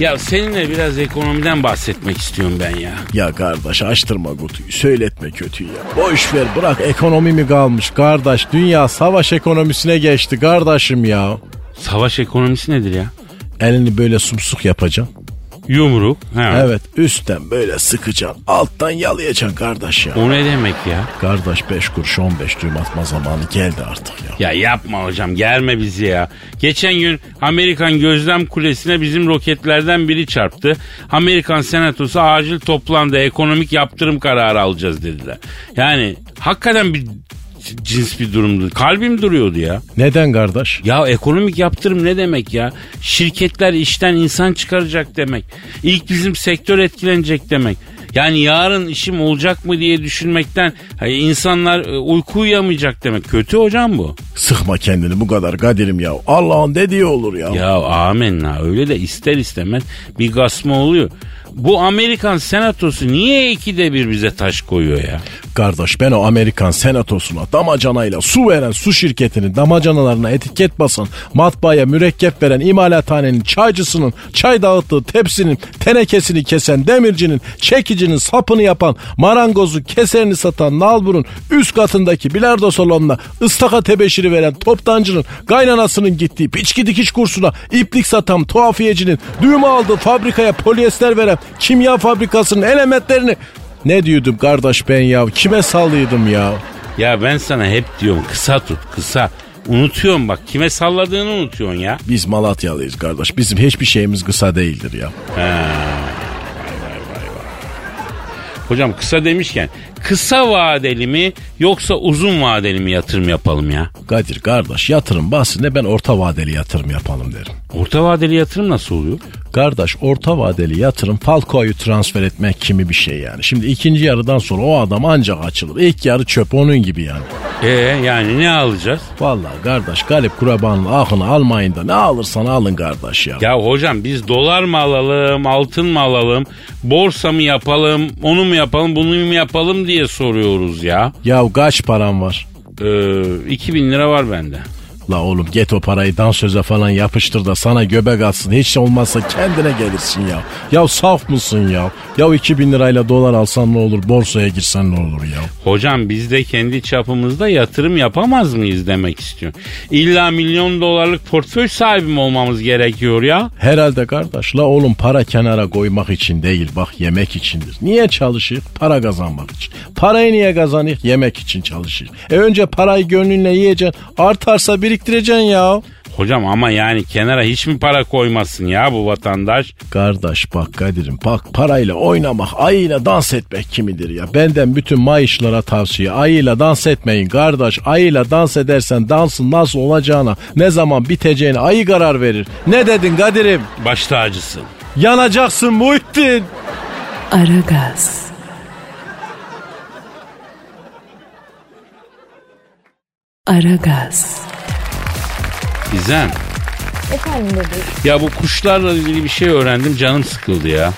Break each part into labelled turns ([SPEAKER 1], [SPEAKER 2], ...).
[SPEAKER 1] Ya seninle biraz ekonomiden bahsetmek istiyorum ben ya.
[SPEAKER 2] Ya kardeş açtırma kutuyu söyletme kötüyü ya. Boş ver bırak ekonomi mi kalmış kardeş. Dünya savaş ekonomisine geçti kardeşim ya.
[SPEAKER 1] Savaş ekonomisi nedir ya?
[SPEAKER 2] Elini böyle sumsuk yapacaksın.
[SPEAKER 1] Yumruk. Ha.
[SPEAKER 2] Evet üstten böyle sıkacaksın. Alttan yalayacaksın kardeş ya.
[SPEAKER 1] O ne demek ya?
[SPEAKER 2] Kardeş 5 kuruş 15 düğüm atma zamanı geldi artık ya.
[SPEAKER 1] Ya yapma hocam germe bizi ya. Geçen gün Amerikan gözlem kulesine bizim roketlerden biri çarptı. Amerikan senatosu acil toplandı ekonomik yaptırım kararı alacağız dediler. Yani hakikaten bir cins bir durumdu. Kalbim duruyordu ya.
[SPEAKER 2] Neden kardeş?
[SPEAKER 1] Ya ekonomik yaptırım ne demek ya? Şirketler işten insan çıkaracak demek. İlk bizim sektör etkilenecek demek. Yani yarın işim olacak mı diye düşünmekten hani insanlar e, uyku uyuyamayacak demek. Kötü hocam bu.
[SPEAKER 2] Sıkma kendini bu kadar Kadir'im ya. Allah'ın dediği olur ya.
[SPEAKER 1] Ya amenna öyle de ister istemez bir gasma oluyor. Bu Amerikan senatosu niye ikide bir bize taş koyuyor ya?
[SPEAKER 2] Kardeş ben o Amerikan senatosuna damacanayla su veren su şirketinin damacanalarına etiket basan matbaaya mürekkep veren imalathanenin çaycısının çay dağıttığı tepsinin tenekesini kesen demircinin çekicinin sapını yapan marangozu keserini satan nalburun üst katındaki bilardo salonuna ıstaka tebeşiri veren toptancının kaynanasının gittiği piçki dikiş kursuna iplik satan tuhafiyecinin düğme aldığı fabrikaya polyester veren kimya fabrikasının elementlerini ne diyordum kardeş ben ya? Kime sallıyordum ya?
[SPEAKER 1] Ya ben sana hep diyorum kısa tut kısa. Unutuyorum bak kime salladığını unutuyorsun ya.
[SPEAKER 2] Biz Malatyalıyız kardeş. Bizim hiçbir şeyimiz kısa değildir ya.
[SPEAKER 1] Hocam kısa demişken kısa vadeli mi yoksa uzun vadeli mi yatırım yapalım ya?
[SPEAKER 2] Kadir kardeş yatırım bahsinde ben orta vadeli yatırım yapalım derim.
[SPEAKER 1] Orta vadeli yatırım nasıl oluyor?
[SPEAKER 2] Kardeş orta vadeli yatırım Falco'yu transfer etmek kimi bir şey yani. Şimdi ikinci yarıdan sonra o adam ancak açılır. İlk yarı çöp onun gibi yani.
[SPEAKER 1] Ee yani ne alacağız?
[SPEAKER 2] Vallahi kardeş Galip Kuraban'ın ahını almayın da ne alırsan alın kardeş ya.
[SPEAKER 1] Ya hocam biz dolar mı alalım, altın mı alalım, borsa mı yapalım, onu mu yapalım, bunu mu yapalım diye soruyoruz ya.
[SPEAKER 2] Ya kaç param var?
[SPEAKER 1] Ee, 2000 lira var bende.
[SPEAKER 2] La oğlum get o parayı dansöze falan yapıştır da sana göbek atsın. Hiç olmazsa kendine gelirsin ya. Ya saf mısın ya? Ya 2000 lirayla dolar alsan ne olur? Borsaya girsen ne olur ya?
[SPEAKER 1] Hocam biz de kendi çapımızda yatırım yapamaz mıyız demek istiyorum. İlla milyon dolarlık portföy sahibi mi olmamız gerekiyor ya?
[SPEAKER 2] Herhalde kardeş. La oğlum para kenara koymak için değil bak yemek içindir. Niye çalışır? Para kazanmak için. Parayı niye kazanır? Yemek için çalışır. E önce parayı gönlünle yiyeceksin. Artarsa biriktireceksin ya.
[SPEAKER 1] Hocam ama yani kenara hiç mi para koymasın ya bu vatandaş?
[SPEAKER 2] Kardeş bak Kadir'im bak parayla oynamak ayıyla dans etmek kimidir ya. Benden bütün mayışlara tavsiye ayıyla dans etmeyin kardeş. Ayıyla dans edersen dansın nasıl olacağına ne zaman biteceğine ayı karar verir. Ne dedin Kadir'im?
[SPEAKER 1] Baş tacısın.
[SPEAKER 2] Yanacaksın Muhittin.
[SPEAKER 3] Aragaz. Aragaz.
[SPEAKER 1] Gizem.
[SPEAKER 4] Efendim bebeğim.
[SPEAKER 1] Ya bu kuşlarla ilgili bir şey öğrendim canım sıkıldı ya.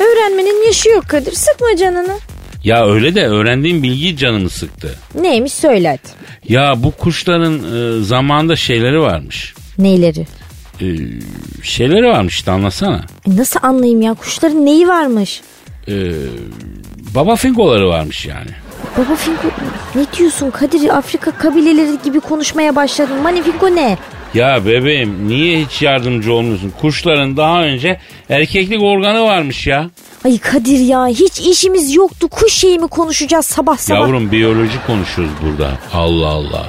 [SPEAKER 4] Öğrenmenin yaşı yok Kadir. Sıkma canını.
[SPEAKER 1] Ya öyle de öğrendiğim bilgi canımı sıktı.
[SPEAKER 4] Neymiş söyle hadi.
[SPEAKER 1] Ya bu kuşların e, zamanda şeyleri varmış.
[SPEAKER 4] Neyleri?
[SPEAKER 1] E, şeyleri varmış işte anlasana.
[SPEAKER 4] E Nasıl anlayayım ya? Kuşların neyi varmış?
[SPEAKER 1] E, baba fingoları varmış yani.
[SPEAKER 4] Baba Finko ne diyorsun Kadir? Afrika kabileleri gibi konuşmaya başladın. Mani Finko ne?
[SPEAKER 1] Ya bebeğim niye hiç yardımcı olmuyorsun? Kuşların daha önce erkeklik organı varmış ya.
[SPEAKER 4] Ay Kadir ya hiç işimiz yoktu. Kuş şeyi mi konuşacağız sabah sabah?
[SPEAKER 1] Yavrum biyoloji konuşuyoruz burada. Allah Allah.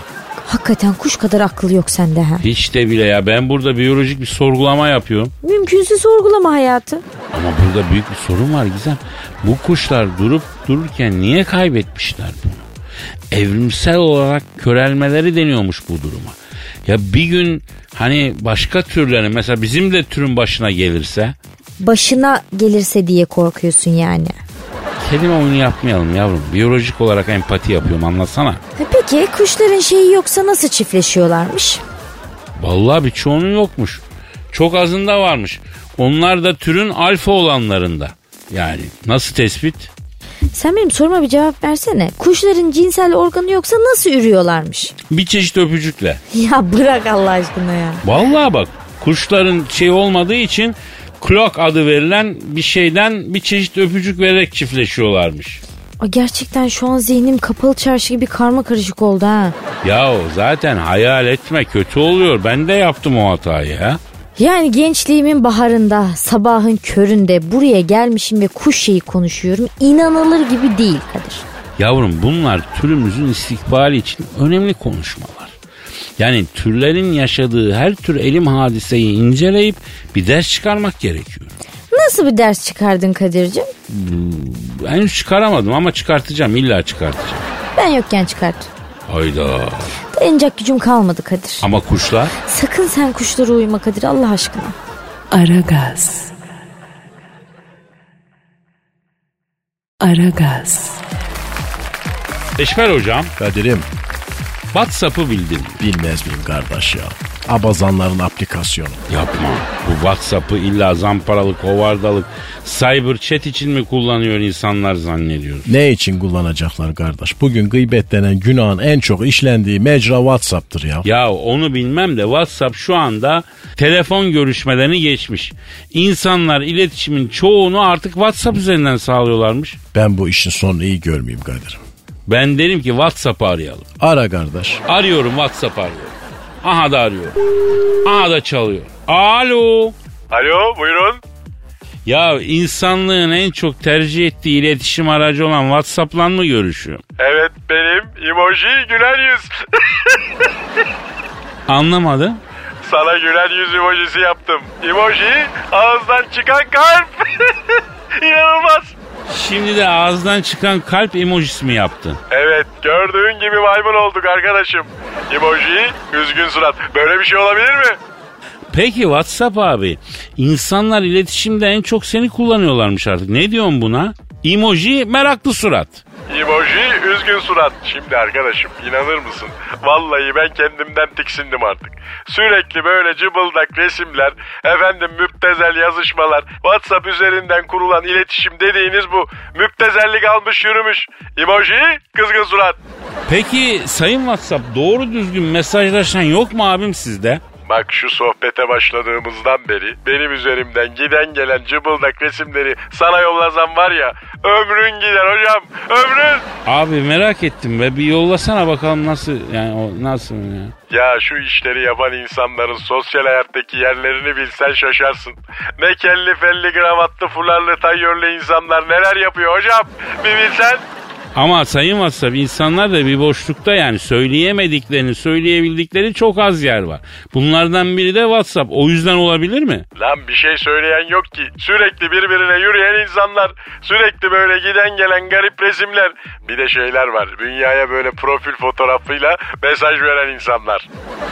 [SPEAKER 4] Hakikaten kuş kadar akıl yok sende ha.
[SPEAKER 1] Hiç de bile ya ben burada biyolojik bir sorgulama yapıyorum.
[SPEAKER 4] Mümkünse sorgulama hayatı.
[SPEAKER 1] Ama burada büyük bir sorun var Gizem. Bu kuşlar durup dururken niye kaybetmişler bunu? Evrimsel olarak körelmeleri deniyormuş bu duruma. Ya bir gün hani başka türlerin mesela bizim de türün başına gelirse
[SPEAKER 4] Başına gelirse diye korkuyorsun yani.
[SPEAKER 1] kelime oyunu yapmayalım yavrum. Biyolojik olarak empati yapıyorum anlasana.
[SPEAKER 4] Ha Peki kuşların şeyi yoksa nasıl çiftleşiyorlarmış?
[SPEAKER 1] Vallahi birçoğunun yokmuş. Çok azında varmış. Onlar da türün alfa olanlarında. Yani nasıl tespit?
[SPEAKER 4] Sen benim soruma bir cevap versene. Kuşların cinsel organı yoksa nasıl ürüyorlarmış?
[SPEAKER 1] Bir çeşit öpücükle.
[SPEAKER 4] Ya bırak Allah aşkına ya.
[SPEAKER 1] Vallahi bak kuşların şey olmadığı için klok adı verilen bir şeyden bir çeşit öpücük vererek çiftleşiyorlarmış.
[SPEAKER 4] Aa, gerçekten şu an zihnim kapalı çarşı gibi karma karışık oldu ha.
[SPEAKER 1] Ya zaten hayal etme kötü oluyor. Ben de yaptım o hatayı ya.
[SPEAKER 4] Yani gençliğimin baharında, sabahın köründe buraya gelmişim ve kuş şeyi konuşuyorum. İnanılır gibi değil Kadir.
[SPEAKER 1] Yavrum bunlar türümüzün istikbali için önemli konuşmalar. Yani türlerin yaşadığı her tür elim hadiseyi inceleyip bir ders çıkarmak gerekiyor.
[SPEAKER 4] Nasıl bir ders çıkardın Kadir'cim?
[SPEAKER 1] Henüz çıkaramadım ama çıkartacağım illa çıkartacağım.
[SPEAKER 4] Ben yokken çıkart.
[SPEAKER 1] Hayda.
[SPEAKER 4] Dayanacak gücüm kalmadı Kadir.
[SPEAKER 1] Ama kuşlar
[SPEAKER 4] Sakın sen kuşlara uyma Kadir Allah aşkına.
[SPEAKER 3] Aragaz. Aragaz.
[SPEAKER 1] Eşmer hocam
[SPEAKER 2] Kadir'im
[SPEAKER 1] WhatsApp'ı bildin
[SPEAKER 2] bilmez miyim kardeş ya? Abazanların aplikasyonu.
[SPEAKER 1] Yapma. Bu WhatsApp'ı illa zamparalık, hovardalık, cyber chat için mi kullanıyor insanlar zannediyor.
[SPEAKER 2] Ne için kullanacaklar kardeş? Bugün gıybet denen günahın en çok işlendiği mecra WhatsApp'tır ya.
[SPEAKER 1] Ya onu bilmem de WhatsApp şu anda telefon görüşmelerini geçmiş. İnsanlar iletişimin çoğunu artık WhatsApp üzerinden sağlıyorlarmış.
[SPEAKER 2] Ben bu işin sonunu iyi görmeyeyim Kadir'im.
[SPEAKER 1] Ben derim ki WhatsApp'ı arayalım.
[SPEAKER 2] Ara kardeş.
[SPEAKER 1] Arıyorum WhatsApp arıyorum. Aha da arıyor. Aha da çalıyor. Alo.
[SPEAKER 5] Alo buyurun.
[SPEAKER 1] Ya insanlığın en çok tercih ettiği iletişim aracı olan WhatsApp'la mı görüşüyor?
[SPEAKER 5] Evet benim emoji güler yüz.
[SPEAKER 1] Anlamadım.
[SPEAKER 5] Sana güler yüz emojisi yaptım. Emoji ağızdan çıkan kalp. İnanılmaz.
[SPEAKER 1] Şimdi de ağızdan çıkan kalp emojisi mi yaptın?
[SPEAKER 5] Evet gördüğün gibi maymun olduk arkadaşım. Emoji üzgün surat. Böyle bir şey olabilir mi?
[SPEAKER 1] Peki WhatsApp abi. İnsanlar iletişimde en çok seni kullanıyorlarmış artık. Ne diyorsun buna? Emoji meraklı surat.
[SPEAKER 5] Emoji üzgün surat. Şimdi arkadaşım inanır mısın? Vallahi ben kendimden tiksindim artık. Sürekli böyle cıbıldak resimler, efendim müptezel yazışmalar, WhatsApp üzerinden kurulan iletişim dediğiniz bu. Müptezellik almış yürümüş. Emoji kızgın surat.
[SPEAKER 1] Peki sayın WhatsApp doğru düzgün mesajlaşan yok mu abim sizde?
[SPEAKER 5] Bak şu sohbete başladığımızdan beri benim üzerimden giden gelen cıbıldak resimleri sana yollasam var ya ömrün gider hocam ömrün.
[SPEAKER 1] Abi merak ettim ve bir yollasana bakalım nasıl yani o nasıl ya?
[SPEAKER 5] Ya şu işleri yapan insanların sosyal hayattaki yerlerini bilsen şaşarsın. Ne kelli felli gravatlı fularlı tayyörlü insanlar neler yapıyor hocam bir bilsen.
[SPEAKER 1] Ama sayın WhatsApp insanlar da bir boşlukta yani söyleyemediklerini söyleyebildikleri çok az yer var. Bunlardan biri de WhatsApp. O yüzden olabilir mi?
[SPEAKER 5] Lan bir şey söyleyen yok ki. Sürekli birbirine yürüyen insanlar. Sürekli böyle giden gelen garip resimler. Bir de şeyler var. Dünyaya böyle profil fotoğrafıyla mesaj veren insanlar.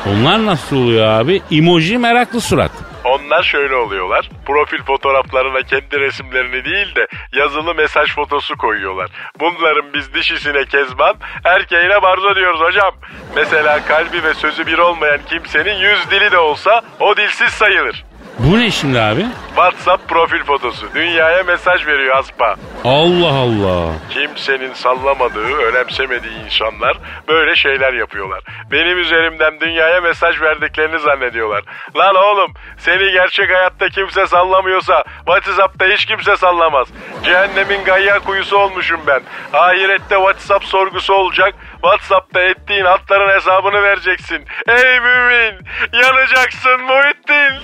[SPEAKER 1] Onlar nasıl oluyor abi? Emoji meraklı surat.
[SPEAKER 5] Onlar şöyle oluyorlar. Profil fotoğraflarına kendi resimlerini değil de yazılı mesaj fotosu koyuyorlar. Bunların biz dişisine kezban, erkeğine barzo diyoruz hocam. Mesela kalbi ve sözü bir olmayan kimsenin yüz dili de olsa o dilsiz sayılır.
[SPEAKER 1] Bu ne şimdi abi?
[SPEAKER 6] WhatsApp profil fotosu. Dünyaya mesaj veriyor Aspa.
[SPEAKER 1] Allah Allah.
[SPEAKER 6] Kimsenin sallamadığı, önemsemediği insanlar böyle şeyler yapıyorlar. Benim üzerimden dünyaya mesaj verdiklerini zannediyorlar. Lan oğlum seni gerçek hayatta kimse sallamıyorsa WhatsApp'ta hiç kimse sallamaz. Cehennemin gayya kuyusu olmuşum ben. Ahirette WhatsApp sorgusu olacak. WhatsApp'ta ettiğin hatların hesabını vereceksin. Ey mümin yanacaksın Muhittin.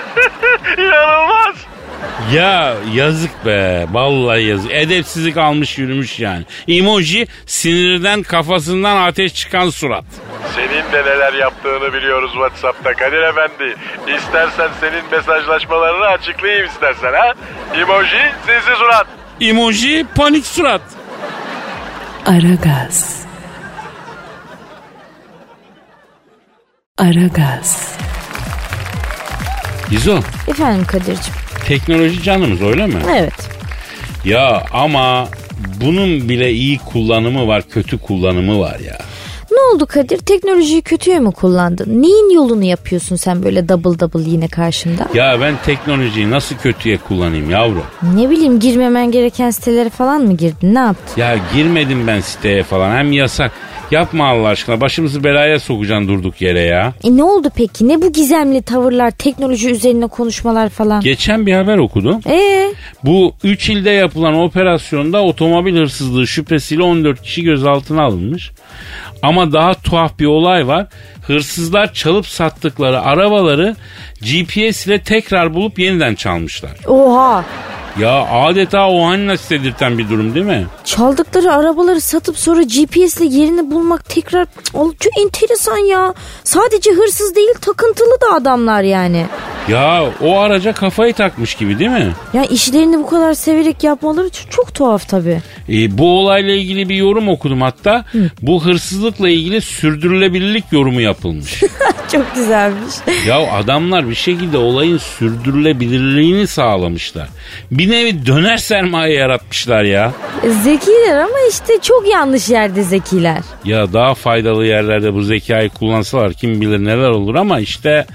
[SPEAKER 6] İnanılmaz.
[SPEAKER 1] Ya yazık be. Vallahi yazık. Edepsizlik almış yürümüş yani. Emoji sinirden kafasından ateş çıkan surat.
[SPEAKER 6] Senin de neler yaptığını biliyoruz WhatsApp'ta Kadir Efendi. İstersen senin mesajlaşmalarını açıklayayım istersen ha. Emoji sinsi surat.
[SPEAKER 1] Emoji panik surat.
[SPEAKER 7] Aragaz. Aragaz.
[SPEAKER 1] İzo
[SPEAKER 4] Efendim Kadir'cim.
[SPEAKER 1] teknoloji canımız öyle mi?
[SPEAKER 4] Evet.
[SPEAKER 1] Ya ama bunun bile iyi kullanımı var kötü kullanımı var ya.
[SPEAKER 4] Ne oldu Kadir? Teknolojiyi kötüye mi kullandın? Neyin yolunu yapıyorsun sen böyle double double yine karşımda?
[SPEAKER 1] Ya ben teknolojiyi nasıl kötüye kullanayım yavrum?
[SPEAKER 4] Ne bileyim girmemen gereken sitelere falan mı girdin? Ne yaptın?
[SPEAKER 1] Ya girmedim ben siteye falan hem yasak. Yapma Allah aşkına başımızı belaya sokacaksın durduk yere ya.
[SPEAKER 4] E ne oldu peki? Ne bu gizemli tavırlar, teknoloji üzerine konuşmalar falan?
[SPEAKER 1] Geçen bir haber okudum.
[SPEAKER 4] Ee,
[SPEAKER 1] Bu 3 ilde yapılan operasyonda otomobil hırsızlığı şüphesiyle 14 kişi gözaltına alınmış. Ama daha tuhaf bir olay var. Hırsızlar çalıp sattıkları arabaları GPS ile tekrar bulup yeniden çalmışlar.
[SPEAKER 4] oha.
[SPEAKER 1] Ya adeta o hannas dedirten bir durum değil mi?
[SPEAKER 4] Çaldıkları arabaları satıp sonra GPS ile yerini bulmak tekrar çok enteresan ya. Sadece hırsız değil takıntılı da adamlar yani.
[SPEAKER 1] Ya o araca kafayı takmış gibi değil mi?
[SPEAKER 4] Ya işlerini bu kadar severek yapmaları çok, tuhaf tabii.
[SPEAKER 1] E, bu olayla ilgili bir yorum okudum hatta. Bu hırsızlıkla ilgili sürdürülebilirlik yorumu yapılmış.
[SPEAKER 4] Çok güzelmiş.
[SPEAKER 1] ya adamlar bir şekilde olayın sürdürülebilirliğini sağlamışlar. Bir nevi döner sermaye yaratmışlar ya.
[SPEAKER 4] Zekiler ama işte çok yanlış yerde zekiler.
[SPEAKER 1] Ya daha faydalı yerlerde bu zekayı kullansalar kim bilir neler olur ama işte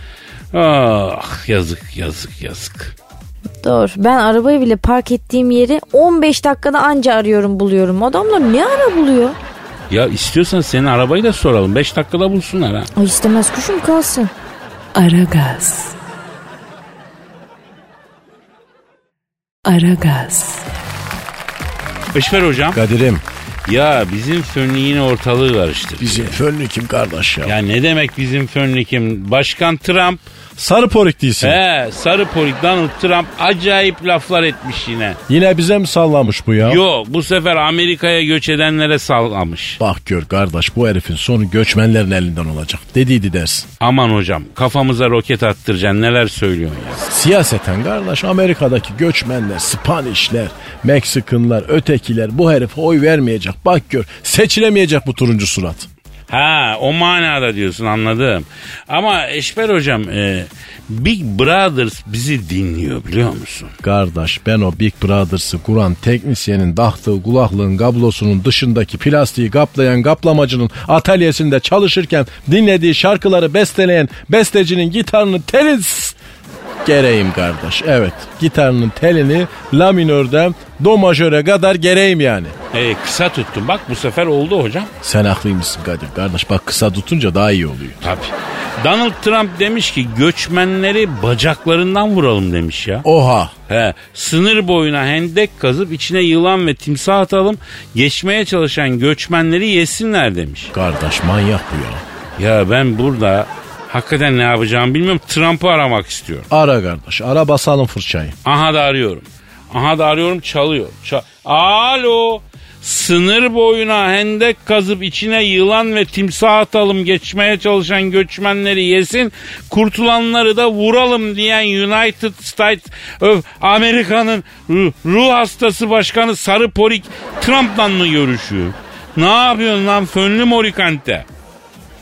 [SPEAKER 1] ah yazık yazık yazık.
[SPEAKER 4] Doğru. Ben arabayı bile park ettiğim yeri 15 dakikada anca arıyorum buluyorum. Adamlar ne ara buluyor?
[SPEAKER 1] Ya istiyorsan senin arabayı da soralım. 5 dakikada bulsunlar ha.
[SPEAKER 4] Ay istemez kuşum kalsın.
[SPEAKER 7] Aragaz. Aragaz.
[SPEAKER 1] Beşver hocam.
[SPEAKER 2] Kadir'im
[SPEAKER 1] Ya bizim fönlü yine ortalığı karıştırdı.
[SPEAKER 2] bizim fönlü kim kardeş ya?
[SPEAKER 1] Ya ne demek bizim fönlü kim? Başkan Trump,
[SPEAKER 2] Sarı porik değilsin.
[SPEAKER 1] he sarı polik Donald Trump acayip laflar etmiş yine.
[SPEAKER 2] Yine bize mi sallamış bu ya?
[SPEAKER 1] Yok bu sefer Amerika'ya göç edenlere sallamış.
[SPEAKER 2] Bak gör kardeş bu herifin sonu göçmenlerin elinden olacak. Dediydi dersin.
[SPEAKER 1] Aman hocam kafamıza roket attıracaksın neler söylüyorsun ya.
[SPEAKER 2] Siyaseten kardeş Amerika'daki göçmenler, Spanişler, Meksikanlar, ötekiler bu herife oy vermeyecek. Bak gör seçilemeyecek bu turuncu surat.
[SPEAKER 1] Ha o manada diyorsun anladım. Ama Eşber hocam e, Big Brothers bizi dinliyor biliyor musun?
[SPEAKER 2] Kardeş ben o Big Brothers'ı kuran teknisyenin taktığı kulaklığın kablosunun dışındaki plastiği kaplayan kaplamacının atölyesinde çalışırken dinlediği şarkıları besteleyen bestecinin gitarını telis gereyim kardeş. Evet gitarının telini la minörden do majöre kadar gereyim yani.
[SPEAKER 1] E, kısa tuttum bak bu sefer oldu hocam.
[SPEAKER 2] Sen haklıymışsın Kadir kardeş bak kısa tutunca daha iyi oluyor.
[SPEAKER 1] Tabii. Donald Trump demiş ki göçmenleri bacaklarından vuralım demiş ya.
[SPEAKER 2] Oha
[SPEAKER 1] He, sınır boyuna hendek kazıp içine yılan ve timsah atalım. Geçmeye çalışan göçmenleri yesinler demiş.
[SPEAKER 2] kardeş manyak bu ya.
[SPEAKER 1] Ya ben burada hakikaten ne yapacağımı bilmiyorum. Trump'ı aramak istiyorum.
[SPEAKER 2] Ara kardeş ara basalım fırçayı.
[SPEAKER 1] Aha da arıyorum. Aha da arıyorum çalıyor. Ça- Alo. Sınır boyuna hendek kazıp içine yılan ve timsah atalım geçmeye çalışan göçmenleri yesin kurtulanları da vuralım diyen United States of Amerika'nın ruh, ruh hastası başkanı Sarı Porik Trump'la mı görüşüyor? Ne yapıyorsun lan fönlü morikante?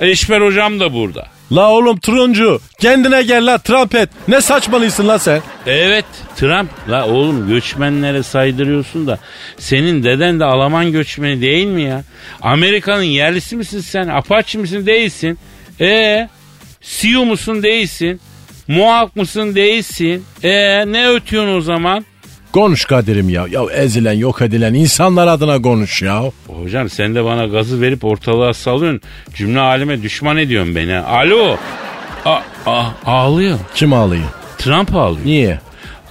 [SPEAKER 1] Eşber hocam da burada.
[SPEAKER 2] La oğlum turuncu kendine gel la trampet ne saçmalıyorsun la sen?
[SPEAKER 1] Evet Trump la oğlum göçmenlere saydırıyorsun da senin deden de Alman göçmeni değil mi ya? Amerika'nın yerlisi misin sen? Apache misin? Değilsin. E Siyu musun? Değilsin. Muhak mısın değilsin. E ne ötüyorsun o zaman?
[SPEAKER 2] Konuş Kadir'im ya. Ya ezilen yok edilen insanlar adına konuş ya.
[SPEAKER 1] Hocam sen de bana gazı verip ortalığa salıyorsun. Cümle aleme düşman ediyorsun beni. Alo. A- a- ağlıyor.
[SPEAKER 2] Kim ağlıyor?
[SPEAKER 1] Trump ağlıyor.
[SPEAKER 2] Niye?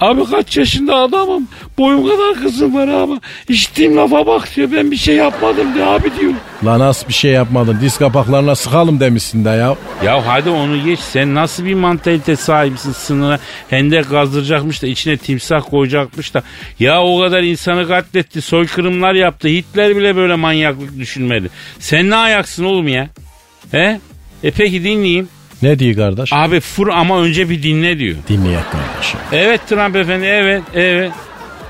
[SPEAKER 1] Abi kaç yaşında adamım. Boyum kadar kızım var ama. İşittiğim lafa bak diyor. Ben bir şey yapmadım diyor abi diyor.
[SPEAKER 2] Lan az bir şey yapmadın. Diz kapaklarına sıkalım demişsin de ya.
[SPEAKER 1] Ya hadi onu geç. Sen nasıl bir mantalite sahibisin sınıra? Hendek kazdıracakmış da içine timsah koyacakmış da. Ya o kadar insanı katletti. Soykırımlar yaptı. Hitler bile böyle manyaklık düşünmedi. Sen ne ayaksın oğlum ya? He? E peki dinleyeyim.
[SPEAKER 2] Ne diyor kardeş?
[SPEAKER 1] Abi fur ama önce bir dinle diyor.
[SPEAKER 2] Dinleyek kardeşim.
[SPEAKER 1] Evet Trump efendi evet evet.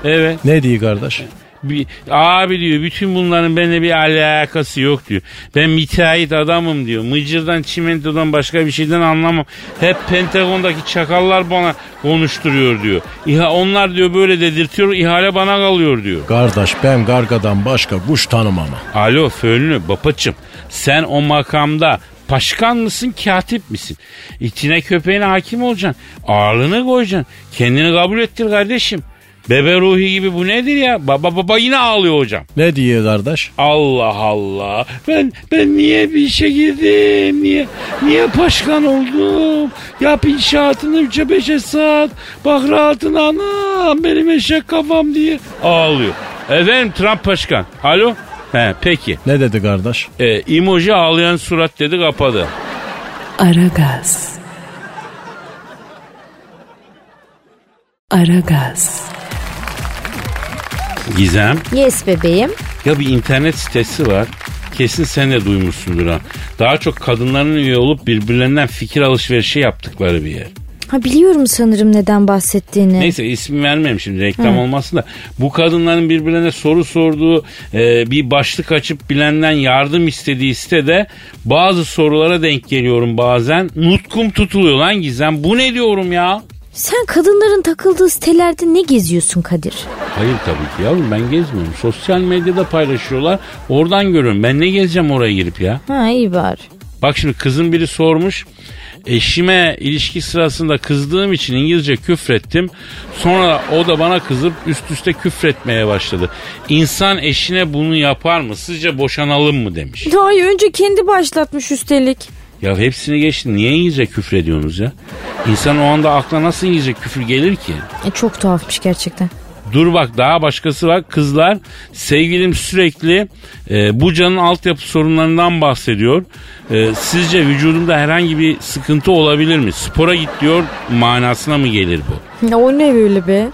[SPEAKER 1] Evet.
[SPEAKER 2] Ne diyor kardeş?
[SPEAKER 1] Bir, abi diyor bütün bunların benimle bir alakası yok diyor. Ben müteahhit adamım diyor. Mıcırdan çimentodan başka bir şeyden anlamam. Hep Pentagon'daki çakallar bana konuşturuyor diyor. İha, onlar diyor böyle dedirtiyor ihale bana kalıyor diyor.
[SPEAKER 2] Kardeş ben gargadan başka kuş tanımam.
[SPEAKER 1] Alo Fönlü babacım sen o makamda Başkan mısın katip misin? İçine köpeğine hakim olacaksın. Ağırlığını koyacaksın. Kendini kabul ettir kardeşim. Bebe ruhi gibi bu nedir ya? Baba baba yine ağlıyor hocam.
[SPEAKER 2] Ne diyor kardeş?
[SPEAKER 1] Allah Allah. Ben ben niye bir işe girdim? Niye niye başkan oldum? Yap inşaatını üçe beşe saat. Bak rahatına anam benim eşek kafam diye ağlıyor. Efendim Trump başkan. Alo? He peki.
[SPEAKER 2] Ne dedi kardeş?
[SPEAKER 1] E, emoji ağlayan surat dedi kapadı.
[SPEAKER 7] Aragaz. Aragaz.
[SPEAKER 1] Gizem.
[SPEAKER 4] Yes bebeğim.
[SPEAKER 1] Ya bir internet sitesi var. Kesin sen de duymuşsundur ha. Daha çok kadınların üye olup birbirlerinden fikir alışverişi yaptıkları bir yer.
[SPEAKER 4] Ha biliyorum sanırım neden bahsettiğini.
[SPEAKER 1] Neyse ismi vermeyeyim şimdi reklam olmasın da. Bu kadınların birbirlerine soru sorduğu e, bir başlık açıp bilenden yardım istediği sitede bazı sorulara denk geliyorum bazen. Nutkum tutuluyor lan Gizem. Bu ne diyorum ya?
[SPEAKER 4] Sen kadınların takıldığı sitelerde ne geziyorsun Kadir?
[SPEAKER 1] Hayır tabii ki yavrum ben gezmiyorum. Sosyal medyada paylaşıyorlar. Oradan görüyorum. Ben ne gezeceğim oraya girip ya?
[SPEAKER 4] Ha iyi bari.
[SPEAKER 1] Bak şimdi kızın biri sormuş. Eşime ilişki sırasında kızdığım için İngilizce küfrettim. Sonra o da bana kızıp üst üste küfretmeye başladı. İnsan eşine bunu yapar mı? Sizce boşanalım mı demiş.
[SPEAKER 4] Ay önce kendi başlatmış üstelik.
[SPEAKER 1] Ya hepsini geçti. Niye İngilizce küfür ediyorsunuz ya? İnsan o anda akla nasıl İngilizce küfür gelir ki?
[SPEAKER 4] E, çok tuhafmış gerçekten.
[SPEAKER 1] Dur bak daha başkası var. Kızlar sevgilim sürekli e, bu canın altyapı sorunlarından bahsediyor. E, sizce vücudumda herhangi bir sıkıntı olabilir mi? Spora git diyor manasına mı gelir bu?
[SPEAKER 4] Ya o ne böyle be?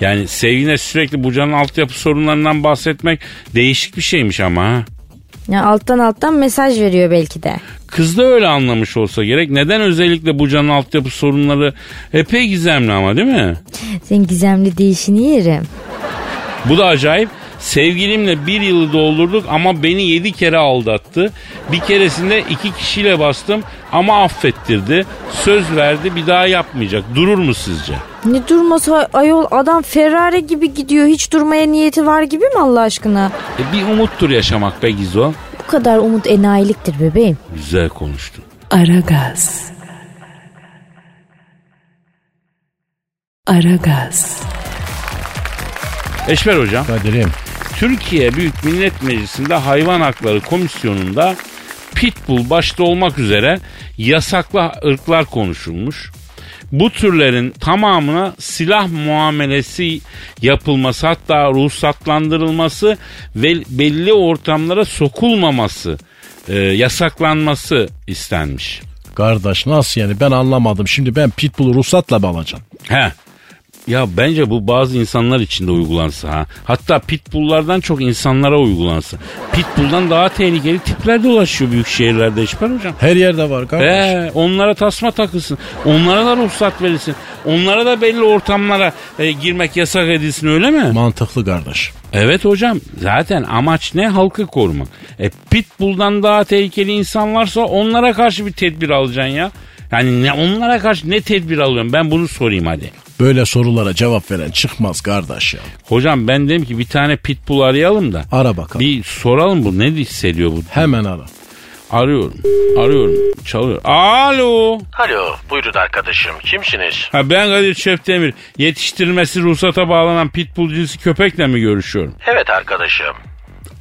[SPEAKER 1] Yani sevgiline sürekli bu canın altyapı sorunlarından bahsetmek değişik bir şeymiş ama ha.
[SPEAKER 4] Ya alttan alttan mesaj veriyor belki de.
[SPEAKER 1] Kız da öyle anlamış olsa gerek. Neden özellikle bu canın altyapı sorunları epey gizemli ama değil mi?
[SPEAKER 4] Senin gizemli değişini yerim.
[SPEAKER 1] Bu da acayip. Sevgilimle bir yılı doldurduk ama beni yedi kere aldattı. Bir keresinde iki kişiyle bastım ama affettirdi. Söz verdi bir daha yapmayacak. Durur mu sizce?
[SPEAKER 4] Ne durmasa ayol adam Ferrari gibi gidiyor. Hiç durmaya niyeti var gibi mi Allah aşkına?
[SPEAKER 1] E bir umuttur yaşamak be Gizo.
[SPEAKER 4] Bu kadar umut enayiliktir bebeğim.
[SPEAKER 1] Güzel konuştun.
[SPEAKER 7] Aragaz. Aragaz.
[SPEAKER 1] Eşver hocam.
[SPEAKER 2] Kadir'im.
[SPEAKER 1] Türkiye Büyük Millet Meclisi'nde Hayvan Hakları Komisyonu'nda pitbull başta olmak üzere yasaklı ırklar konuşulmuş. Bu türlerin tamamına silah muamelesi yapılması hatta ruhsatlandırılması ve belli ortamlara sokulmaması e, yasaklanması istenmiş.
[SPEAKER 2] Kardeş nasıl yani ben anlamadım. Şimdi ben pitbull'u ruhsatla mı alacağım?
[SPEAKER 1] He. Ya bence bu bazı insanlar için de uygulansa ha. Hatta pitbulllardan çok insanlara uygulansa. Pitbull'dan daha tehlikeli tipler dolaşıyor büyük şehirlerde Eşber hocam.
[SPEAKER 2] Her yerde var kardeş.
[SPEAKER 1] He, onlara tasma takılsın. Onlara da ruhsat verilsin. Onlara da belli ortamlara e, girmek yasak edilsin öyle mi?
[SPEAKER 2] Mantıklı kardeş.
[SPEAKER 1] Evet hocam. Zaten amaç ne? Halkı korumak. E, pitbull'dan daha tehlikeli insan varsa onlara karşı bir tedbir alacaksın ya. Yani ne, onlara karşı ne tedbir alıyorum? Ben bunu sorayım hadi.
[SPEAKER 2] Böyle sorulara cevap veren çıkmaz kardeş ya.
[SPEAKER 1] Hocam ben dedim ki bir tane pitbull arayalım da.
[SPEAKER 2] Ara bakalım.
[SPEAKER 1] Bir soralım bu ne hissediyor bu?
[SPEAKER 2] Hemen ara.
[SPEAKER 1] Arıyorum. Arıyorum. Çalıyor. Alo.
[SPEAKER 8] Alo, buyurun arkadaşım. Kimsiniz?
[SPEAKER 1] Ha ben Kadir Çöptemir. Yetiştirilmesi ruhsata bağlanan pitbull cinsi köpekle mi görüşüyorum?
[SPEAKER 8] Evet arkadaşım.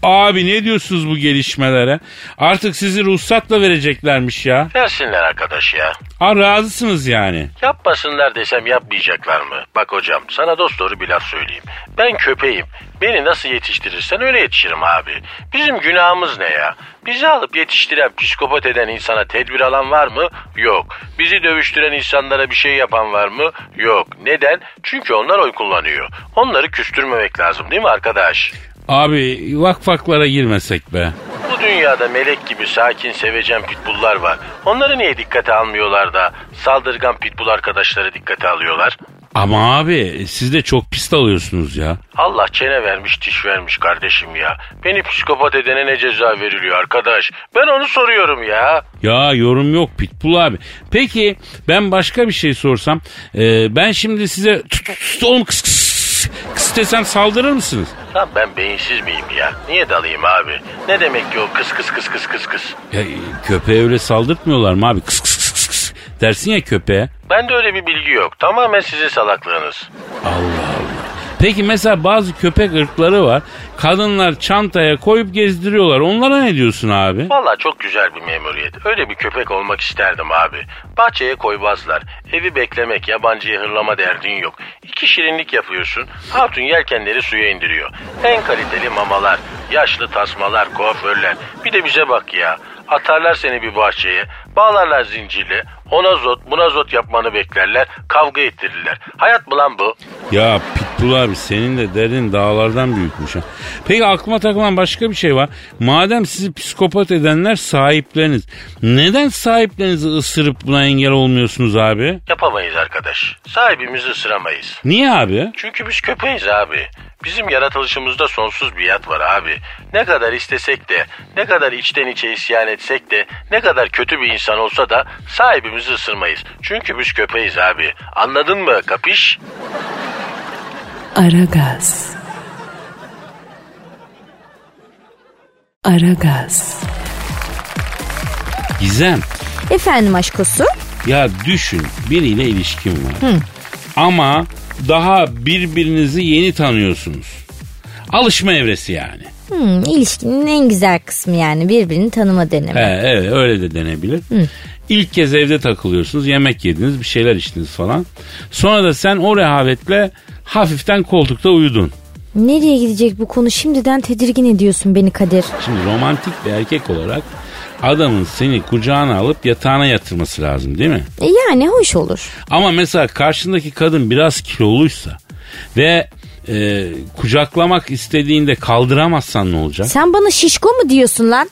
[SPEAKER 1] Abi ne diyorsunuz bu gelişmelere? Artık sizi ruhsatla vereceklermiş ya.
[SPEAKER 8] Versinler arkadaş ya.
[SPEAKER 1] Ha razısınız yani.
[SPEAKER 8] Yapmasınlar desem yapmayacaklar mı? Bak hocam sana dost doğru bir laf söyleyeyim. Ben köpeğim. Beni nasıl yetiştirirsen öyle yetişirim abi. Bizim günahımız ne ya? Bizi alıp yetiştiren, psikopat eden insana tedbir alan var mı? Yok. Bizi dövüştüren insanlara bir şey yapan var mı? Yok. Neden? Çünkü onlar oy kullanıyor. Onları küstürmemek lazım değil mi arkadaş?
[SPEAKER 1] Abi vakfaklara girmesek be.
[SPEAKER 8] Bu dünyada melek gibi sakin sevecen pitbulllar var. Onları niye dikkate almıyorlar da saldırgan pitbull arkadaşları dikkate alıyorlar?
[SPEAKER 1] Ama abi siz de çok pis alıyorsunuz ya.
[SPEAKER 8] Allah çene vermiş diş vermiş kardeşim ya. Beni psikopat edene ne ceza veriliyor arkadaş? Ben onu soruyorum ya.
[SPEAKER 1] Ya yorum yok Pitbull abi. Peki ben başka bir şey sorsam. Ee, ben şimdi size oğlum kıs kıs kıs desem saldırır mısınız?
[SPEAKER 8] Lan ben beyinsiz miyim ya? Niye dalayım abi? Ne demek ki o kıs kıs kıs kıs kıs kıs?
[SPEAKER 1] Ya, köpeğe öyle saldırtmıyorlar mı abi? Kıs kıs kıs kıs kıs dersin ya köpeğe.
[SPEAKER 8] Bende öyle bir bilgi yok. Tamamen sizin salaklığınız.
[SPEAKER 1] Allah. Peki mesela bazı köpek ırkları var. Kadınlar çantaya koyup gezdiriyorlar. Onlara ne diyorsun abi?
[SPEAKER 8] Valla çok güzel bir memuriyet. Öyle bir köpek olmak isterdim abi. Bahçeye koymazlar. Evi beklemek, yabancıyı hırlama derdin yok. İki şirinlik yapıyorsun. Hatun yelkenleri suya indiriyor. En kaliteli mamalar, yaşlı tasmalar, kuaförler. Bir de bize bak ya. Atarlar seni bir bahçeye, bağlarlar zincirle, ona zot buna zot yapmanı beklerler, kavga ettirirler. Hayat mı lan bu?
[SPEAKER 1] Ya Pitbull abi senin de derdin dağlardan büyükmüş ha. Peki aklıma takılan başka bir şey var. Madem sizi psikopat edenler sahipleriniz. Neden sahiplerinizi ısırıp buna engel olmuyorsunuz abi?
[SPEAKER 8] Yapamayız arkadaş. Sahibimizi ısıramayız.
[SPEAKER 1] Niye abi?
[SPEAKER 8] Çünkü biz köpeğiz abi. Bizim yaratılışımızda sonsuz bir yat var abi. Ne kadar istesek de, ne kadar içten içe isyan etsek de, ne kadar kötü bir insan olsa da sahibimizi ısırmayız. Çünkü biz köpeğiz abi. Anladın mı kapiş?
[SPEAKER 7] Aragaz. Aragaz.
[SPEAKER 1] Gizem
[SPEAKER 4] Efendim aşkosu?
[SPEAKER 1] ya düşün biriyle ilişkin var. Ama daha birbirinizi yeni tanıyorsunuz. Alışma evresi yani.
[SPEAKER 4] Hmm, ilişkinin en güzel kısmı yani birbirini tanıma dönemi.
[SPEAKER 1] He, evet öyle de denebilir. İlk kez evde takılıyorsunuz, yemek yediniz, bir şeyler içtiniz falan. Sonra da sen o rehavetle hafiften koltukta uyudun.
[SPEAKER 4] Nereye gidecek bu konu şimdiden tedirgin ediyorsun beni Kadir.
[SPEAKER 1] Şimdi romantik bir erkek olarak adamın seni kucağına alıp yatağına yatırması lazım değil mi?
[SPEAKER 4] E yani hoş olur.
[SPEAKER 1] Ama mesela karşındaki kadın biraz kiloluysa ve e, kucaklamak istediğinde kaldıramazsan ne olacak?
[SPEAKER 4] Sen bana şişko mu diyorsun lan?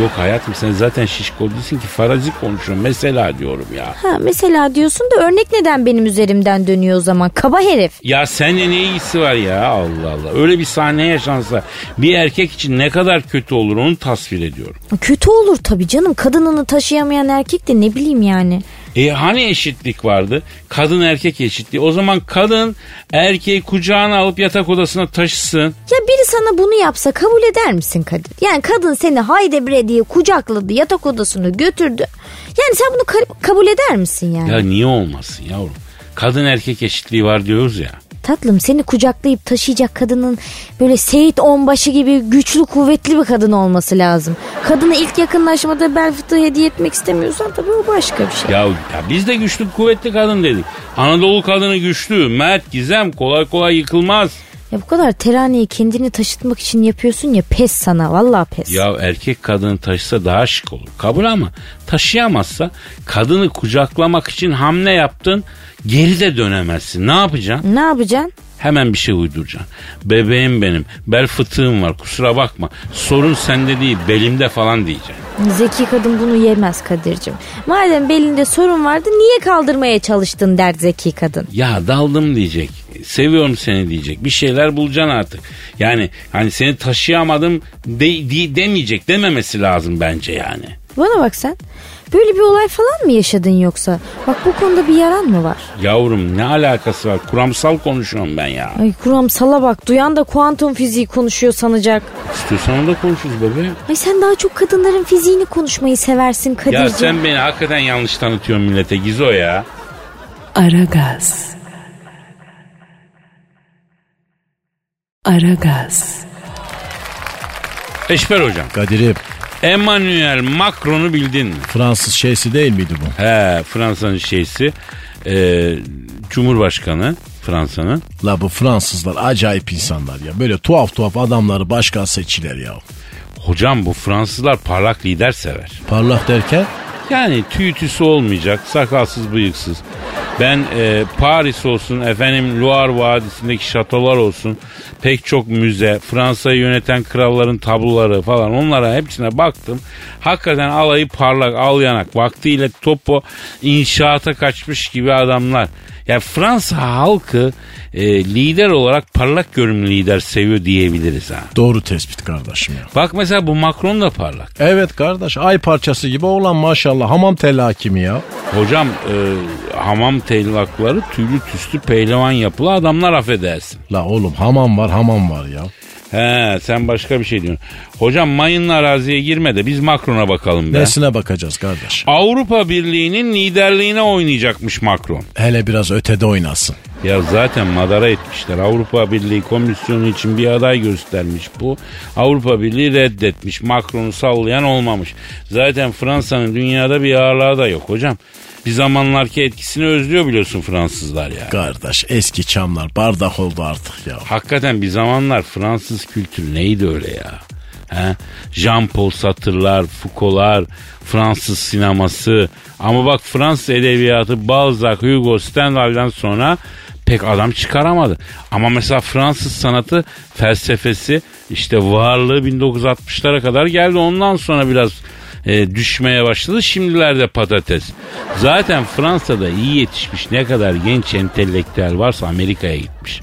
[SPEAKER 1] Yok hayatım sen zaten şişko değilsin ki farazi konuşuyorsun mesela diyorum ya.
[SPEAKER 4] Ha mesela diyorsun da örnek neden benim üzerimden dönüyor o zaman? Kaba herif.
[SPEAKER 1] Ya seninle ne ilgisi var ya Allah Allah. Öyle bir sahne yaşansa bir erkek için ne kadar kötü olur onu tasvir ediyorum.
[SPEAKER 4] Kötü olur tabii canım. Kadınını taşıyamayan erkek de ne bileyim yani.
[SPEAKER 1] E hani eşitlik vardı? Kadın erkek eşitliği. O zaman kadın erkeği kucağına alıp yatak odasına taşısın.
[SPEAKER 4] Ya biri sana bunu yapsa kabul eder misin Kadir? Yani kadın seni haydi bre diye kucakladı yatak odasını götürdü. Yani sen bunu ka- kabul eder misin yani?
[SPEAKER 1] Ya niye olmasın yavrum? Kadın erkek eşitliği var diyoruz ya.
[SPEAKER 4] Tatlım seni kucaklayıp taşıyacak kadının böyle Seyit Onbaşı gibi güçlü kuvvetli bir kadın olması lazım. Kadına ilk yakınlaşmada bel fıtığı hediye etmek istemiyorsan tabii o başka bir şey.
[SPEAKER 1] Ya, ya biz de güçlü kuvvetli kadın dedik. Anadolu kadını güçlü, mert, gizem, kolay kolay yıkılmaz.
[SPEAKER 4] Ya bu kadar teraneyi kendini taşıtmak için yapıyorsun ya pes sana vallahi pes.
[SPEAKER 1] Ya erkek kadını taşısa daha şık olur. Kabul ama taşıyamazsa kadını kucaklamak için hamle yaptın geri de dönemezsin. Ne yapacaksın?
[SPEAKER 4] Ne yapacaksın?
[SPEAKER 1] Hemen bir şey uyduracaksın. Bebeğim benim bel fıtığım var kusura bakma. Sorun sende değil belimde falan diyeceksin.
[SPEAKER 4] Zeki kadın bunu yemez Kadir'cim. Madem belinde sorun vardı niye kaldırmaya çalıştın der zeki kadın.
[SPEAKER 1] Ya daldım diyecek. Seviyorum seni diyecek. Bir şeyler bulacaksın artık. Yani hani seni taşıyamadım de, de- demeyecek dememesi lazım bence yani.
[SPEAKER 4] Bana bak sen. Böyle bir olay falan mı yaşadın yoksa? Bak bu konuda bir yaran mı var?
[SPEAKER 1] Yavrum ne alakası var? Kuramsal konuşuyorum ben ya.
[SPEAKER 4] Ay kuramsala bak duyan da kuantum fiziği konuşuyor sanacak.
[SPEAKER 1] İstiyorsan da konuşuruz bebeğim.
[SPEAKER 4] Ay sen daha çok kadınların fiziğini konuşmayı seversin Kadir'cim.
[SPEAKER 1] Ya sen beni hakikaten yanlış tanıtıyorsun millete Gizo ya.
[SPEAKER 7] Aragaz. Aragaz.
[SPEAKER 1] Eşber hocam.
[SPEAKER 2] Kadir'im
[SPEAKER 1] Emmanuel Macron'u bildin mi?
[SPEAKER 2] Fransız şeysi değil miydi bu?
[SPEAKER 1] He Fransa'nın şeysi. e, Cumhurbaşkanı Fransa'nın.
[SPEAKER 2] La bu Fransızlar acayip insanlar ya. Böyle tuhaf tuhaf adamları başkan seçiler ya.
[SPEAKER 1] Hocam bu Fransızlar parlak lider sever.
[SPEAKER 2] Parlak derken
[SPEAKER 1] Yani tüy tüsü olmayacak, sakalsız bıyıksız. Ben e, Paris olsun, efendim Loire Vadisi'ndeki şatolar olsun, pek çok müze, Fransa'yı yöneten kralların tabloları falan onlara hepsine baktım. Hakikaten alayı parlak, al yanak, vaktiyle topo inşaata kaçmış gibi adamlar. Ya Fransa halkı e, lider olarak parlak görünümlü lider seviyor diyebiliriz ha.
[SPEAKER 2] doğru tespit kardeşim ya.
[SPEAKER 1] Bak mesela bu Macron da parlak.
[SPEAKER 2] Evet kardeş ay parçası gibi oğlan maşallah hamam teli hakimi ya.
[SPEAKER 1] Hocam e, hamam tellakları tüylü tüslü pehlivan yapılı adamlar affedersin.
[SPEAKER 2] La oğlum hamam var hamam var ya.
[SPEAKER 1] He sen başka bir şey diyorsun. Hocam mayınlı araziye girme de biz Macron'a bakalım be.
[SPEAKER 2] Nesine bakacağız kardeş?
[SPEAKER 1] Avrupa Birliği'nin liderliğine oynayacakmış Macron.
[SPEAKER 2] Hele biraz ötede oynasın.
[SPEAKER 1] Ya zaten madara etmişler. Avrupa Birliği komisyonu için bir aday göstermiş bu. Avrupa Birliği reddetmiş. Macron'u sallayan olmamış. Zaten Fransa'nın dünyada bir ağırlığı da yok hocam. Bir zamanlarki etkisini özlüyor biliyorsun Fransızlar ya.
[SPEAKER 2] Kardeş eski çamlar bardak oldu artık ya.
[SPEAKER 1] Hakikaten bir zamanlar Fransız kültürü neydi öyle ya? He? Jean-Paul Sartre'lar, Foucault'lar, Fransız sineması. Ama bak Fransız edebiyatı Balzac, Hugo, Stendhal'den sonra pek adam çıkaramadı. Ama mesela Fransız sanatı felsefesi işte varlığı 1960'lara kadar geldi. Ondan sonra biraz e, düşmeye başladı. Şimdilerde patates. Zaten Fransa'da iyi yetişmiş ne kadar genç entelektüel varsa Amerika'ya gitmiş.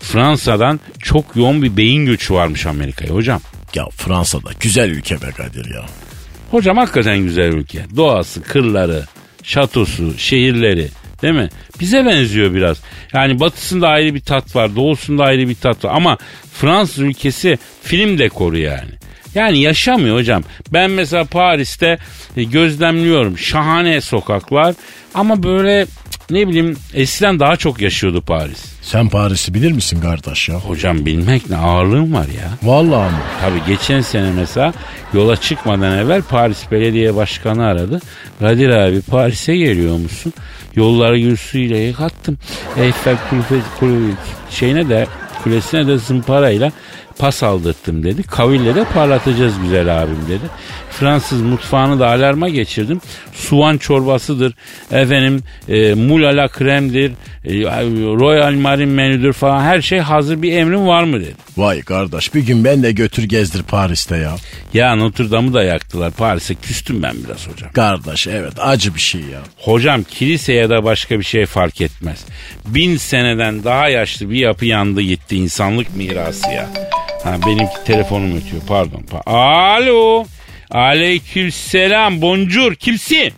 [SPEAKER 1] Fransa'dan çok yoğun bir beyin göçü varmış Amerika'ya hocam.
[SPEAKER 2] Ya Fransa'da güzel ülke be Kadir ya.
[SPEAKER 1] Hocam hakikaten güzel ülke. Doğası, kırları, şatosu, şehirleri değil mi? Bize benziyor biraz. Yani batısında ayrı bir tat var, doğusunda ayrı bir tat var. Ama Fransız ülkesi film dekoru yani. Yani yaşamıyor hocam. Ben mesela Paris'te e, gözlemliyorum. Şahane sokaklar ama böyle ne bileyim eskiden daha çok yaşıyordu Paris.
[SPEAKER 2] Sen Paris'i bilir misin kardeş ya?
[SPEAKER 1] Hocam bilmek ne ağırlığım var ya.
[SPEAKER 2] Vallahi mı?
[SPEAKER 1] Tabii geçen sene mesela yola çıkmadan evvel Paris Belediye Başkanı aradı. Kadir abi Paris'e geliyor musun? Yolları gül suyuyla yıkattım. Eiffel Kulübe, kulübe şeyine de kulesine de zımparayla pas aldırttım dedi. Kaville de parlatacağız güzel abim dedi. Fransız mutfağını da alarma geçirdim. Soğan çorbasıdır. Efendim e, mulala kremdir. E, Royal Marine menüdür falan. Her şey hazır bir emrin var mı dedi.
[SPEAKER 2] Vay kardeş bir gün ben de götür gezdir Paris'te ya.
[SPEAKER 1] Ya Notre Dame'ı da yaktılar. Paris'e küstüm ben biraz hocam.
[SPEAKER 2] Kardeş evet acı bir şey ya.
[SPEAKER 1] Hocam kilise ya da başka bir şey fark etmez. Bin seneden daha yaşlı bir yapı yandı gitti insanlık mirası ya. Ha benimki telefonum ötüyor pardon. Pa- Alo. Aleykümselam. Boncuk. Kimsin?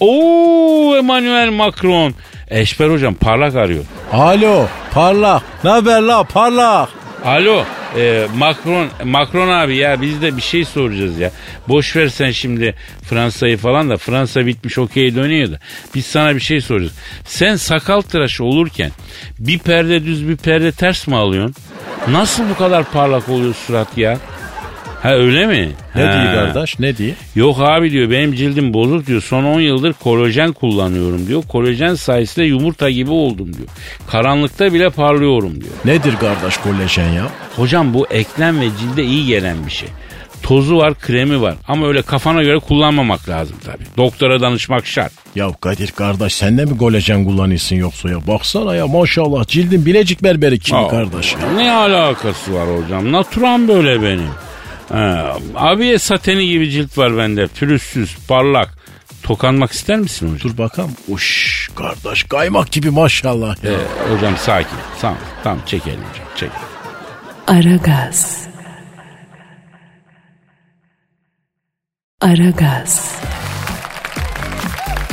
[SPEAKER 1] Oo Emmanuel Macron. Eşber hocam parlak arıyor.
[SPEAKER 2] Alo parlak ne haber la parlak.
[SPEAKER 1] Alo e, Macron Macron abi ya biz de bir şey soracağız ya. Boş ver sen şimdi Fransa'yı falan da Fransa bitmiş okey dönüyor da. Biz sana bir şey soracağız. Sen sakal tıraşı olurken bir perde düz bir perde ters mi alıyorsun? Nasıl bu kadar parlak oluyor surat ya? Ha öyle mi?
[SPEAKER 2] Ne
[SPEAKER 1] Ha.
[SPEAKER 2] diyor kardeş ne diyor?
[SPEAKER 1] Yok abi diyor benim cildim bozuk diyor. Son 10 yıldır kolajen kullanıyorum diyor. Kolajen sayesinde yumurta gibi oldum diyor. Karanlıkta bile parlıyorum diyor.
[SPEAKER 2] Nedir kardeş kolajen ya?
[SPEAKER 1] Hocam bu eklem ve cilde iyi gelen bir şey. Tozu var, kremi var. Ama öyle kafana göre kullanmamak lazım tabii. Doktora danışmak şart.
[SPEAKER 2] Ya Kadir kardeş sen de mi kolajen kullanıyorsun yoksa ya? Baksana ya maşallah cildin bilecik berberi kimi
[SPEAKER 1] Aa,
[SPEAKER 2] kardeş ya?
[SPEAKER 1] Ne alakası var hocam? Naturam böyle benim. Ha, abiye sateni gibi cilt var bende. Pürüzsüz, parlak. Tokanmak ister misin hocam?
[SPEAKER 2] Dur bakalım. Uş kardeş kaymak gibi maşallah ya.
[SPEAKER 1] Ee, hocam sakin. Tamam, tamam çekelim hocam. Çek.
[SPEAKER 7] Aragaz. Aragaz.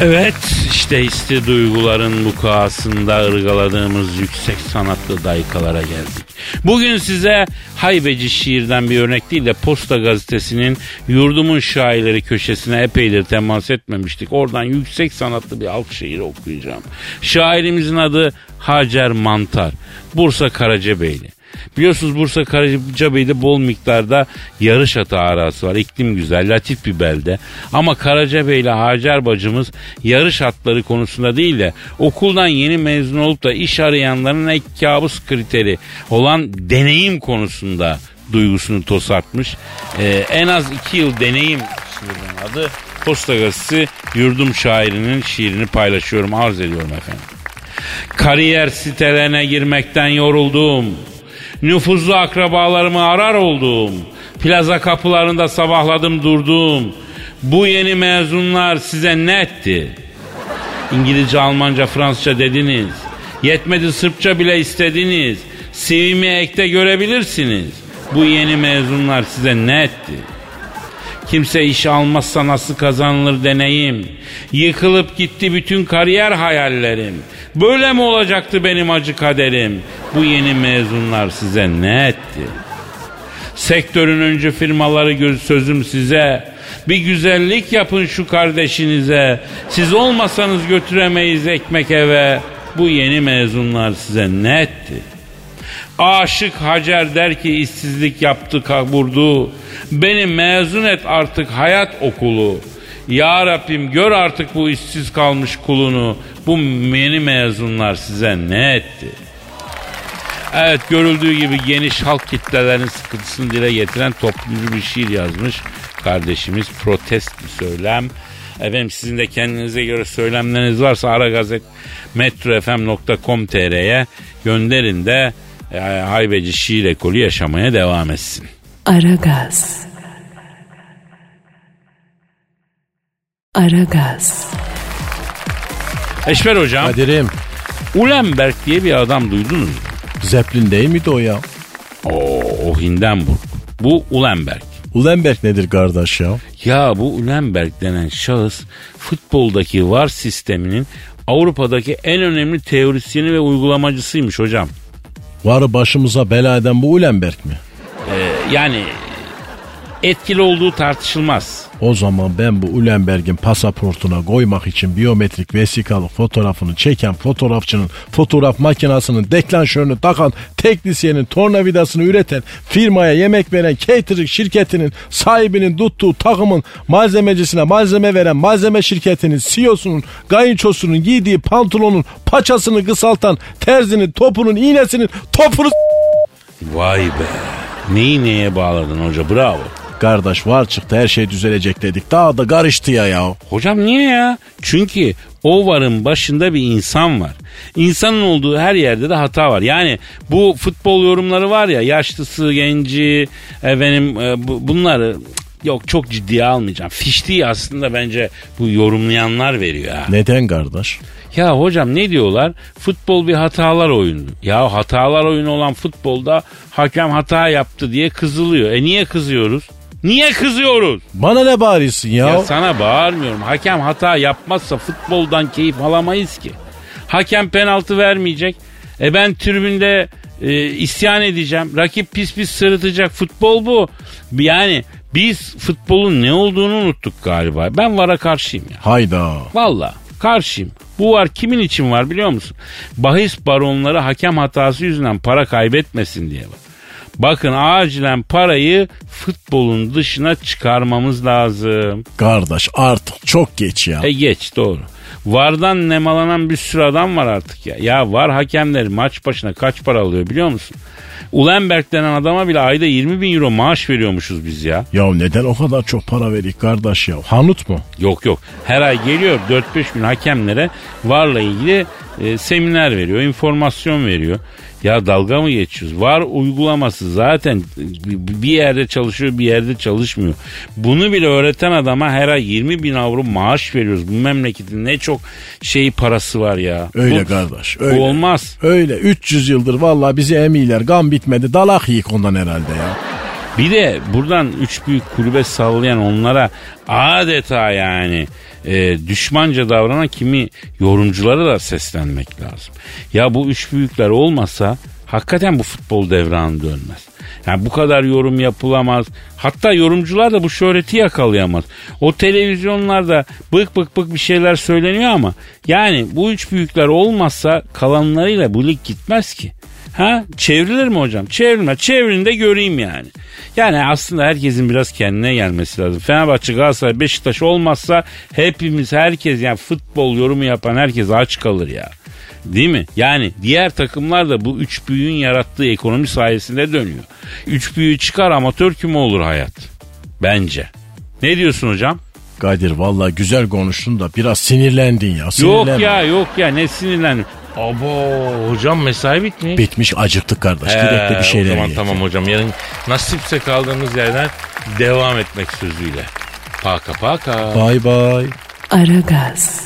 [SPEAKER 1] Evet işte hissi duyguların bukasında ırgaladığımız yüksek sanatlı daykalara geldik. Bugün size haybeci şiirden bir örnek değil de Posta Gazetesi'nin yurdumun şairleri köşesine epeydir temas etmemiştik. Oradan yüksek sanatlı bir halk şiiri okuyacağım. Şairimizin adı Hacer Mantar. Bursa Karacabeyli. Biliyorsunuz Bursa Karacabey'de bol miktarda yarış atı arası var. İklim güzel, latif bir belde. Ama Karacabey ile Hacer bacımız yarış atları konusunda değil de okuldan yeni mezun olup da iş arayanların ek kabus kriteri olan deneyim konusunda duygusunu tosartmış. Ee, en az iki yıl deneyim şiirinin adı. Posta Gazetesi yurdum şairinin şiirini paylaşıyorum, arz ediyorum efendim. Kariyer sitelerine girmekten yoruldum. Nüfuzlu akrabalarımı arar oldum. Plaza kapılarında sabahladım durdum. Bu yeni mezunlar size ne etti? İngilizce, Almanca, Fransızca dediniz. Yetmedi Sırpça bile istediniz. CV'mi ekte görebilirsiniz. Bu yeni mezunlar size ne etti? Kimse iş almazsa nasıl kazanılır deneyim. Yıkılıp gitti bütün kariyer hayallerim. Böyle mi olacaktı benim acı kaderim? Bu yeni mezunlar size ne etti? Sektörün öncü firmaları göz sözüm size. Bir güzellik yapın şu kardeşinize. Siz olmasanız götüremeyiz ekmek eve. Bu yeni mezunlar size ne etti? Aşık Hacer der ki işsizlik yaptı kaburdu. Beni mezun et artık hayat okulu. Ya Rabbim gör artık bu işsiz kalmış kulunu. Bu yeni mezunlar size ne etti? Evet görüldüğü gibi geniş halk kitlelerinin sıkıntısını dile getiren toplumcu bir şiir yazmış kardeşimiz. Protest bir söylem. Efendim sizin de kendinize göre söylemleriniz varsa Ara Gazet metrofm.com.tr'ye gönderin de e, haybeci şiir ekolü yaşamaya devam etsin.
[SPEAKER 7] Aragaz. Aragaz.
[SPEAKER 1] Eşver hocam,
[SPEAKER 2] Kadir'im
[SPEAKER 1] Ulenberg diye bir adam duydunuz mu?
[SPEAKER 2] Zeppelin değil miydi o ya?
[SPEAKER 1] Oo, o Hindenburg. Bu Ulenberg.
[SPEAKER 2] Ulenberg nedir kardeş ya?
[SPEAKER 1] Ya bu Ulenberg denen şahıs futboldaki VAR sisteminin Avrupa'daki en önemli teorisyeni ve uygulamacısıymış hocam.
[SPEAKER 2] Varı başımıza bela eden bu Ulenberg mi?
[SPEAKER 1] Ee, yani etkili olduğu tartışılmaz.
[SPEAKER 2] O zaman ben bu Ulenberg'in pasaportuna koymak için biyometrik vesikalık fotoğrafını çeken fotoğrafçının fotoğraf makinasının deklanşörünü takan teknisyenin tornavidasını üreten firmaya yemek veren catering şirketinin sahibinin tuttuğu takımın malzemecisine malzeme veren malzeme şirketinin CEO'sunun kayınçosunun giydiği pantolonun paçasını kısaltan terzinin topunun iğnesinin topunu
[SPEAKER 1] Vay be. Neyi neye bağladın hoca bravo.
[SPEAKER 2] Kardeş var çıktı her şey düzelecek dedik. Daha da karıştı ya ya.
[SPEAKER 1] Hocam niye ya? Çünkü o varın başında bir insan var. İnsanın olduğu her yerde de hata var. Yani bu futbol yorumları var ya yaşlısı, genci, efendim e, bu- bunları yok çok ciddiye almayacağım. Fiştiği aslında bence bu yorumlayanlar veriyor ha.
[SPEAKER 2] Neden kardeş?
[SPEAKER 1] Ya hocam ne diyorlar? Futbol bir hatalar oyunu. Ya hatalar oyunu olan futbolda hakem hata yaptı diye kızılıyor. E niye kızıyoruz? Niye kızıyoruz?
[SPEAKER 2] Bana ne bağırıyorsun ya?
[SPEAKER 1] Ya sana bağırmıyorum. Hakem hata yapmazsa futboldan keyif alamayız ki. Hakem penaltı vermeyecek. E ben tribünde e, isyan edeceğim. Rakip pis pis sırıtacak. Futbol bu. Yani biz futbolun ne olduğunu unuttuk galiba. Ben vara karşıyım ya.
[SPEAKER 2] Hayda.
[SPEAKER 1] Valla karşıyım. Bu var kimin için var biliyor musun? Bahis baronları hakem hatası yüzünden para kaybetmesin diye var. Bakın acilen parayı futbolun dışına çıkarmamız lazım.
[SPEAKER 2] Kardeş artık çok geç ya.
[SPEAKER 1] E geç doğru. Vardan nemalanan bir sürü adam var artık ya. Ya var hakemleri maç başına kaç para alıyor biliyor musun? Ulenberg denen adama bile ayda 20 bin euro maaş veriyormuşuz biz ya.
[SPEAKER 2] Ya neden o kadar çok para verik kardeş ya? Hanut mu?
[SPEAKER 1] Yok yok. Her ay geliyor 4-5 gün hakemlere varla ilgili e, seminer veriyor, informasyon veriyor. Ya dalga mı geçiyoruz? Var uygulaması zaten bir yerde çalışıyor bir yerde çalışmıyor. Bunu bile öğreten adama her ay 20 bin avro maaş veriyoruz. Bu memleketin ne çok şey parası var ya.
[SPEAKER 2] Öyle
[SPEAKER 1] bu,
[SPEAKER 2] kardeş.
[SPEAKER 1] Bu
[SPEAKER 2] Öyle.
[SPEAKER 1] olmaz.
[SPEAKER 2] Öyle 300 yıldır vallahi bizi emiler gam bitmedi dalak yiyik ondan herhalde ya.
[SPEAKER 1] Bir de buradan üç büyük kulübe sallayan onlara adeta yani e, düşmanca davranan kimi yorumculara da seslenmek lazım. Ya bu üç büyükler olmasa hakikaten bu futbol devranı dönmez. Yani bu kadar yorum yapılamaz. Hatta yorumcular da bu şöhreti yakalayamaz. O televizyonlarda bık bık bık bir şeyler söyleniyor ama yani bu üç büyükler olmazsa kalanlarıyla bu lig gitmez ki. Ha çevrilir mi hocam? Çevrilme. Çevirin de göreyim yani. Yani aslında herkesin biraz kendine gelmesi lazım. Fenerbahçe, Galatasaray, Beşiktaş olmazsa hepimiz herkes yani futbol yorumu yapan herkes aç kalır ya. Değil mi? Yani diğer takımlar da bu üç büyüğün yarattığı ekonomi sayesinde dönüyor. Üç büyüğü çıkar amatör küme olur hayat. Bence. Ne diyorsun hocam?
[SPEAKER 2] Kadir valla güzel konuştun da biraz sinirlendin ya.
[SPEAKER 1] Yok
[SPEAKER 2] Sinirlenme.
[SPEAKER 1] ya yok ya ne sinirlendim. Abo hocam mesai bitmiş.
[SPEAKER 2] Bitmiş acıktık kardeş. Gidek de bir şeyler
[SPEAKER 1] O zaman
[SPEAKER 2] yiyelim.
[SPEAKER 1] tamam hocam yarın nasipse kaldığımız yerden devam etmek sözüyle. Paka paka.
[SPEAKER 2] Bay bay.
[SPEAKER 7] Aragaz.